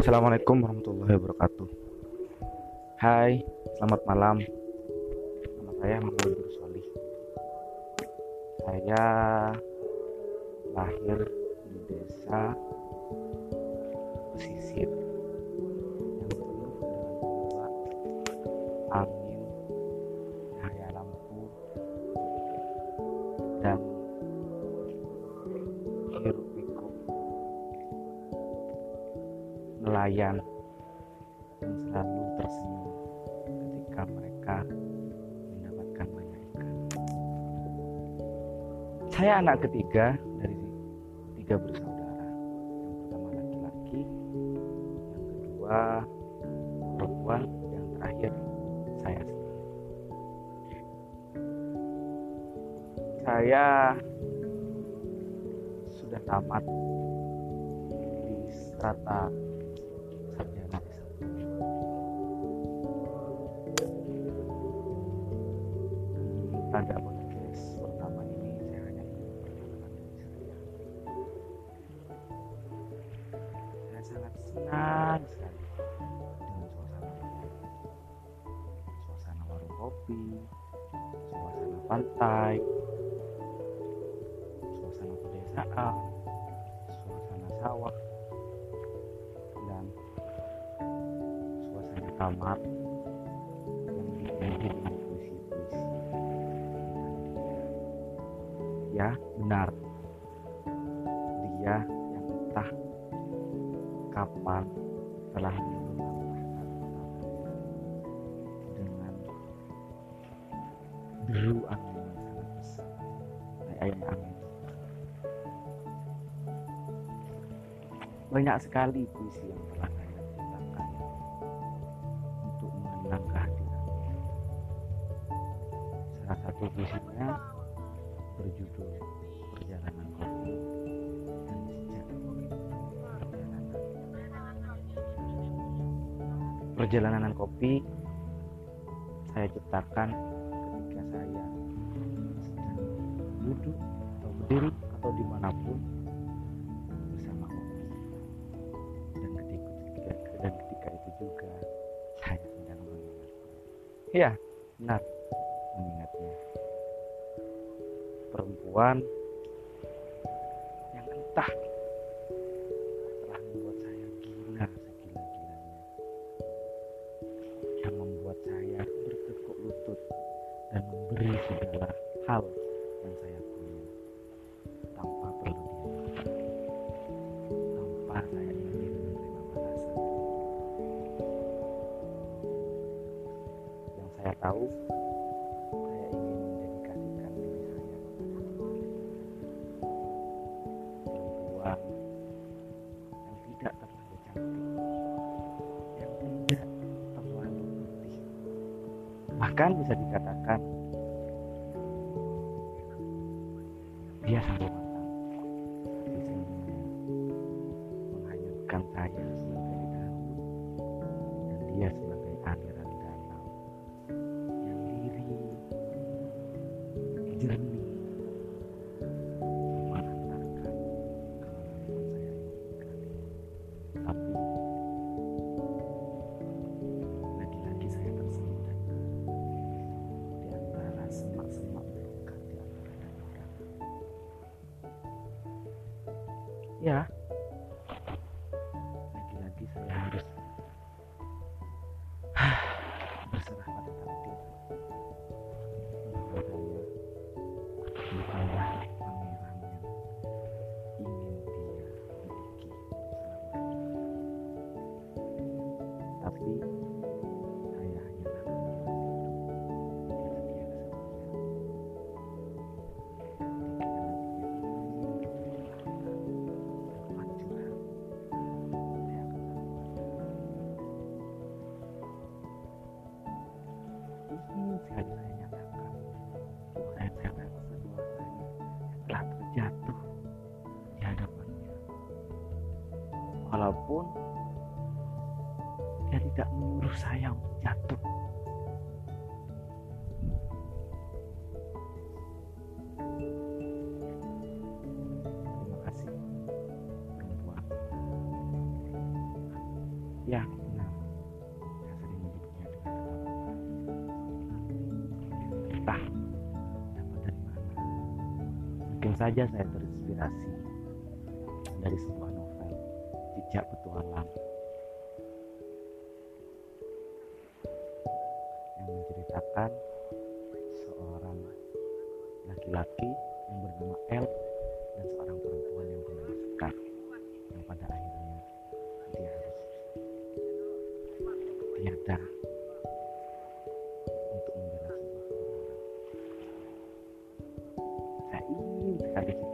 Assalamualaikum warahmatullahi wabarakatuh. Hai, selamat malam. Nama saya Muhammad Solih. Saya lahir di desa pesisir yang penuh dengan angin, cahaya lampu, dan hiruk nelayan yang selalu tersenyum ketika mereka mendapatkan banyak ikan. Saya anak ketiga dari tiga bersaudara. Yang pertama laki-laki, yang kedua perempuan, yang terakhir saya sendiri. Saya sudah tamat di strata pedesaan, suasana sawah, dan suasana kamar yang dipenuhi dengan puisi-puisi. Ya, benar. Banyak sekali puisi yang telah saya ciptakan untuk mengenang kehadirannya. Salah satu puisinya berjudul Perjalanan Kopi Perjalanan. Perjalanan kopi saya ciptakan Iya, benar mengingatnya. Perempuan tahu, saya ingin mendedikasikan diri saya perempuan yang tidak terlalu cantik, yang tidak terlalu putih, bahkan bisa dikatakan dia senyumnya menghanyutkan saya dan dia ingin sekali saya nyatakan bahwa saya rasa bahwasanya telah terjatuh di hadapannya walaupun dia tidak menyuruh saya untuk jatuh entah dapat dari mana. Mungkin saja saya terinspirasi dari sebuah novel jejak petualang. Ingin sekali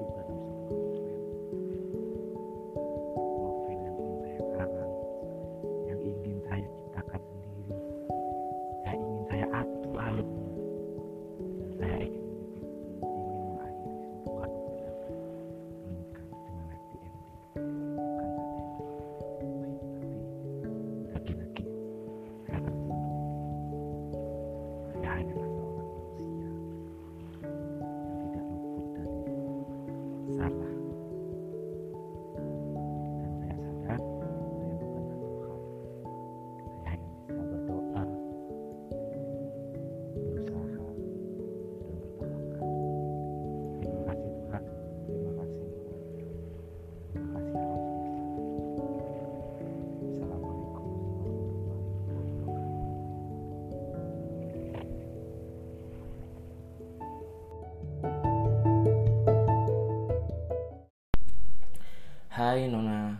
Hai Nona,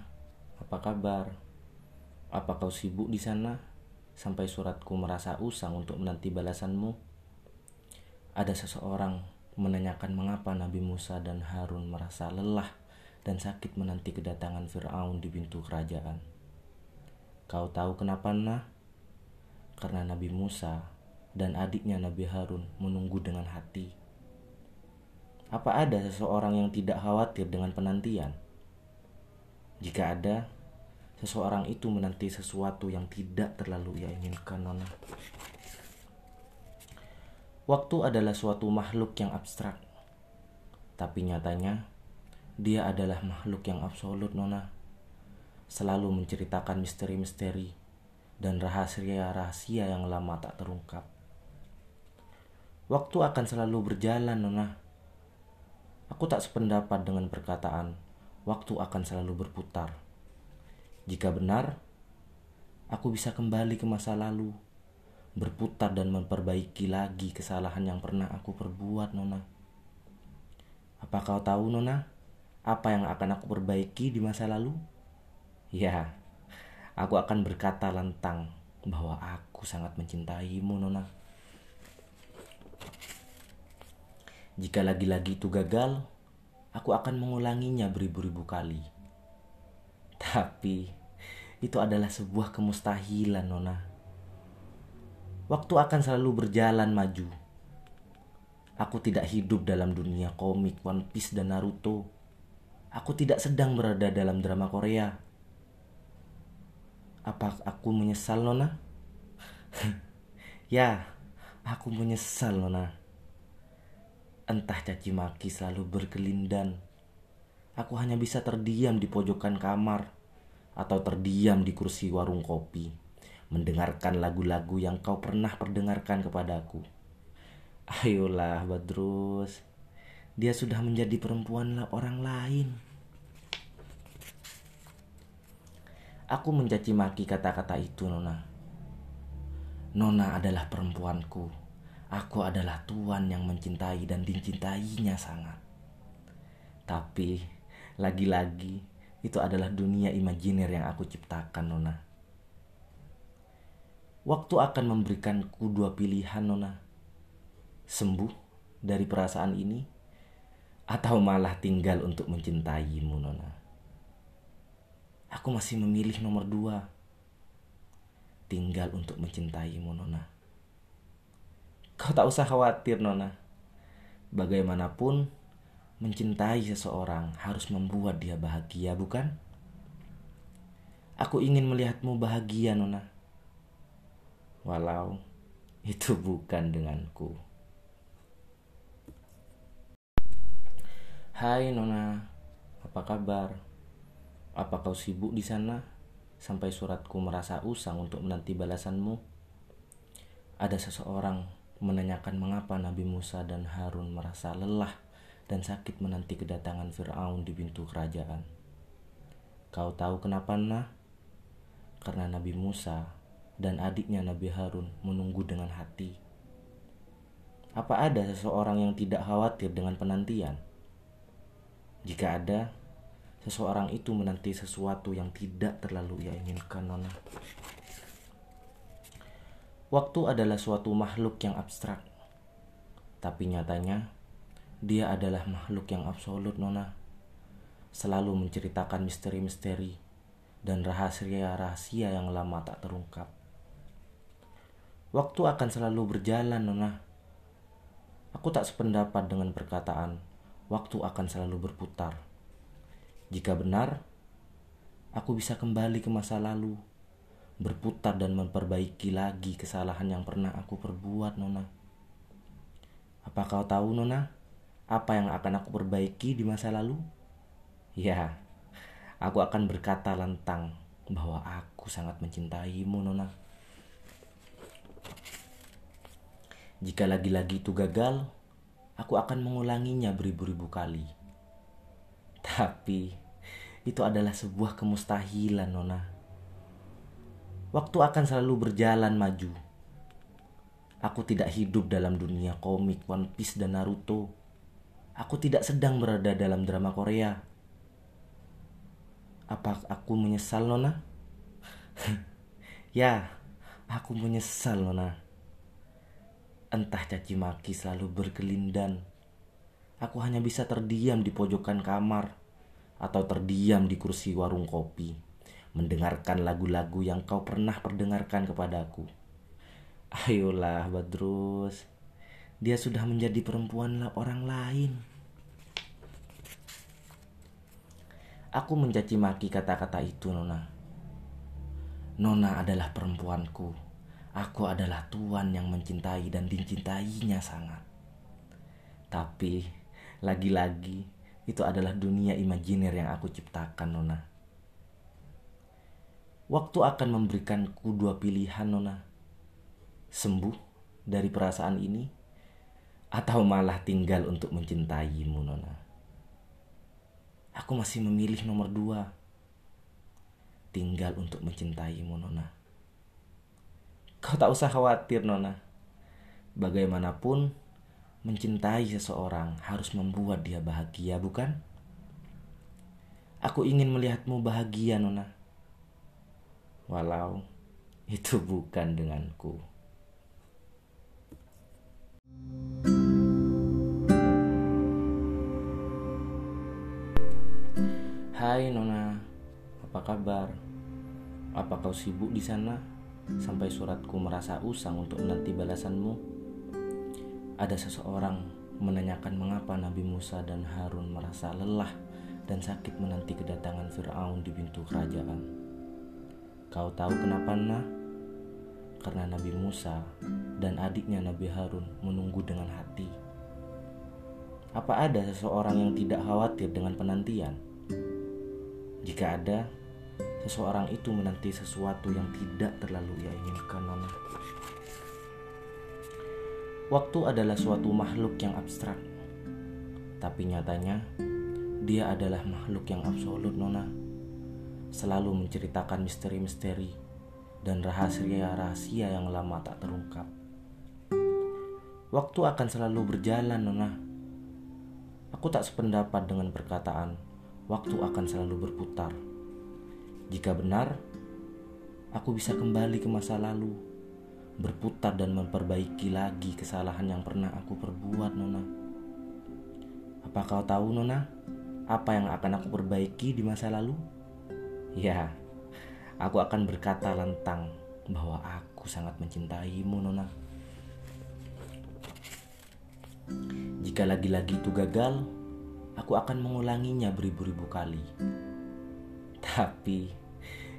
apa kabar? Apa kau sibuk di sana? Sampai suratku merasa usang untuk menanti balasanmu. Ada seseorang menanyakan mengapa Nabi Musa dan Harun merasa lelah dan sakit menanti kedatangan Fir'aun di pintu kerajaan. Kau tahu kenapa, nah? Karena Nabi Musa dan adiknya Nabi Harun menunggu dengan hati. Apa ada seseorang yang tidak khawatir dengan penantian? Jika ada, seseorang itu menanti sesuatu yang tidak terlalu ia inginkan, Nona. Waktu adalah suatu makhluk yang abstrak, tapi nyatanya dia adalah makhluk yang absolut, Nona. Selalu menceritakan misteri-misteri dan rahasia-rahasia yang lama tak terungkap. Waktu akan selalu berjalan, Nona. Aku tak sependapat dengan perkataan waktu akan selalu berputar. Jika benar, aku bisa kembali ke masa lalu, berputar dan memperbaiki lagi kesalahan yang pernah aku perbuat, Nona. Apa kau tahu, Nona, apa yang akan aku perbaiki di masa lalu? Ya, aku akan berkata lantang bahwa aku sangat mencintaimu, Nona. Jika lagi-lagi itu gagal, aku akan mengulanginya beribu-ribu kali. Tapi itu adalah sebuah kemustahilan, Nona. Waktu akan selalu berjalan maju. Aku tidak hidup dalam dunia komik One Piece dan Naruto. Aku tidak sedang berada dalam drama Korea. Apa aku menyesal, Nona? ya, aku menyesal, Nona. Entah caci maki selalu berkelindan. Aku hanya bisa terdiam di pojokan kamar atau terdiam di kursi warung kopi, mendengarkan lagu-lagu yang kau pernah perdengarkan kepadaku. Ayolah, Badrus. Dia sudah menjadi perempuan orang lain. Aku mencaci maki kata-kata itu, Nona. Nona adalah perempuanku. Aku adalah tuan yang mencintai dan dicintainya sangat. Tapi lagi-lagi itu adalah dunia imajiner yang aku ciptakan, Nona. Waktu akan memberikanku dua pilihan, Nona. Sembuh dari perasaan ini atau malah tinggal untuk mencintaimu, Nona. Aku masih memilih nomor dua. Tinggal untuk mencintaimu, Nona. Kau tak usah khawatir, Nona. Bagaimanapun, mencintai seseorang harus membuat dia bahagia, bukan? Aku ingin melihatmu bahagia, Nona. Walau itu bukan denganku. Hai Nona, apa kabar? Apa kau sibuk di sana? Sampai suratku merasa usang untuk menanti balasanmu. Ada seseorang menanyakan mengapa Nabi Musa dan Harun merasa lelah dan sakit menanti kedatangan Fir'aun di pintu kerajaan. Kau tahu kenapa nah? Karena Nabi Musa dan adiknya Nabi Harun menunggu dengan hati. Apa ada seseorang yang tidak khawatir dengan penantian? Jika ada, seseorang itu menanti sesuatu yang tidak terlalu ia inginkan, Nona. Waktu adalah suatu makhluk yang abstrak, tapi nyatanya dia adalah makhluk yang absolut, Nona. Selalu menceritakan misteri-misteri dan rahasia-rahasia yang lama tak terungkap. Waktu akan selalu berjalan, Nona. Aku tak sependapat dengan perkataan, waktu akan selalu berputar. Jika benar, aku bisa kembali ke masa lalu berputar dan memperbaiki lagi kesalahan yang pernah aku perbuat, Nona. Apa kau tahu, Nona, apa yang akan aku perbaiki di masa lalu? Ya, aku akan berkata lantang bahwa aku sangat mencintaimu, Nona. Jika lagi-lagi itu gagal, aku akan mengulanginya beribu-ribu kali. Tapi, itu adalah sebuah kemustahilan, Nona Waktu akan selalu berjalan maju. Aku tidak hidup dalam dunia komik One Piece dan Naruto. Aku tidak sedang berada dalam drama Korea. Apa aku menyesal, Nona? ya, aku menyesal, Nona. Entah caci maki selalu berkelindan. Aku hanya bisa terdiam di pojokan kamar atau terdiam di kursi warung kopi mendengarkan lagu-lagu yang kau pernah perdengarkan kepadaku. Ayolah, Badrus. Dia sudah menjadi perempuan orang lain. Aku mencaci maki kata-kata itu, Nona. Nona adalah perempuanku. Aku adalah tuan yang mencintai dan dicintainya sangat. Tapi, lagi-lagi, itu adalah dunia imajiner yang aku ciptakan, Nona. Waktu akan memberikanku dua pilihan, Nona. Sembuh dari perasaan ini atau malah tinggal untuk mencintaimu, Nona. Aku masih memilih nomor dua. Tinggal untuk mencintaimu, Nona. Kau tak usah khawatir, Nona. Bagaimanapun, mencintai seseorang harus membuat dia bahagia, bukan? Aku ingin melihatmu bahagia, Nona walau itu bukan denganku. Hai Nona, apa kabar? Apa kau sibuk di sana sampai suratku merasa usang untuk menanti balasanmu? Ada seseorang menanyakan mengapa Nabi Musa dan Harun merasa lelah dan sakit menanti kedatangan Firaun di pintu kerajaan. Kau tahu kenapa nah? Karena Nabi Musa dan adiknya Nabi Harun menunggu dengan hati. Apa ada seseorang yang tidak khawatir dengan penantian? Jika ada, seseorang itu menanti sesuatu yang tidak terlalu ia inginkan, Nona. Waktu adalah suatu makhluk yang abstrak, tapi nyatanya dia adalah makhluk yang absolut, Nona selalu menceritakan misteri-misteri dan rahasia-rahasia yang lama tak terungkap. Waktu akan selalu berjalan, Nona. Aku tak sependapat dengan perkataan, waktu akan selalu berputar. Jika benar, aku bisa kembali ke masa lalu, berputar dan memperbaiki lagi kesalahan yang pernah aku perbuat, Nona. Apa kau tahu, Nona? Apa yang akan aku perbaiki di masa lalu? Ya, aku akan berkata lantang bahwa aku sangat mencintaimu, Nona. Jika lagi-lagi itu gagal, aku akan mengulanginya beribu-ribu kali. Tapi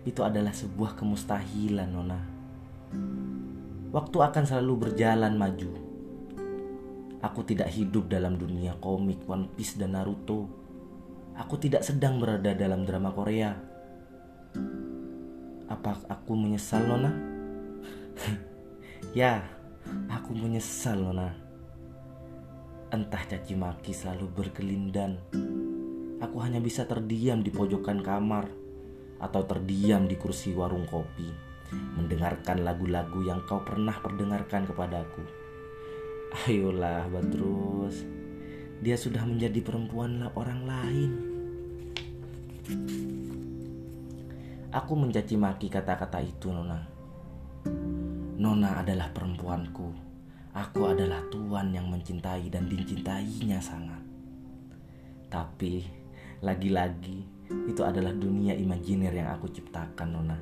itu adalah sebuah kemustahilan, Nona. Waktu akan selalu berjalan maju. Aku tidak hidup dalam dunia komik One Piece dan Naruto. Aku tidak sedang berada dalam drama Korea apa aku menyesal Nona? ya, aku menyesal Nona. Entah caci maki selalu berkelindan. Aku hanya bisa terdiam di pojokan kamar atau terdiam di kursi warung kopi, mendengarkan lagu-lagu yang kau pernah perdengarkan kepadaku. Ayolah, Badrus. Dia sudah menjadi perempuan orang lain. Aku mencaci maki kata-kata itu, Nona. Nona adalah perempuanku Aku adalah tuan yang mencintai dan dicintainya sangat. Tapi lagi-lagi itu adalah dunia imajiner yang aku ciptakan, Nona.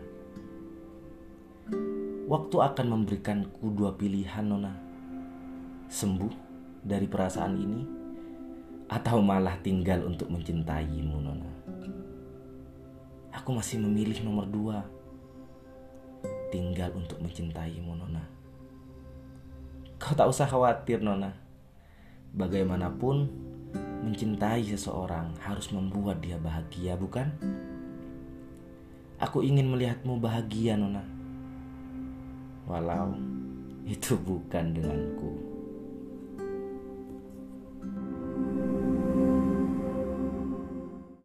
Waktu akan memberikanku dua pilihan, Nona. Sembuh dari perasaan ini atau malah tinggal untuk mencintaimu, Nona. Aku masih memilih nomor dua. Tinggal untuk mencintaimu, Nona. Kau tak usah khawatir, Nona. Bagaimanapun, mencintai seseorang harus membuat dia bahagia, bukan? Aku ingin melihatmu bahagia, Nona. Walau itu bukan denganku.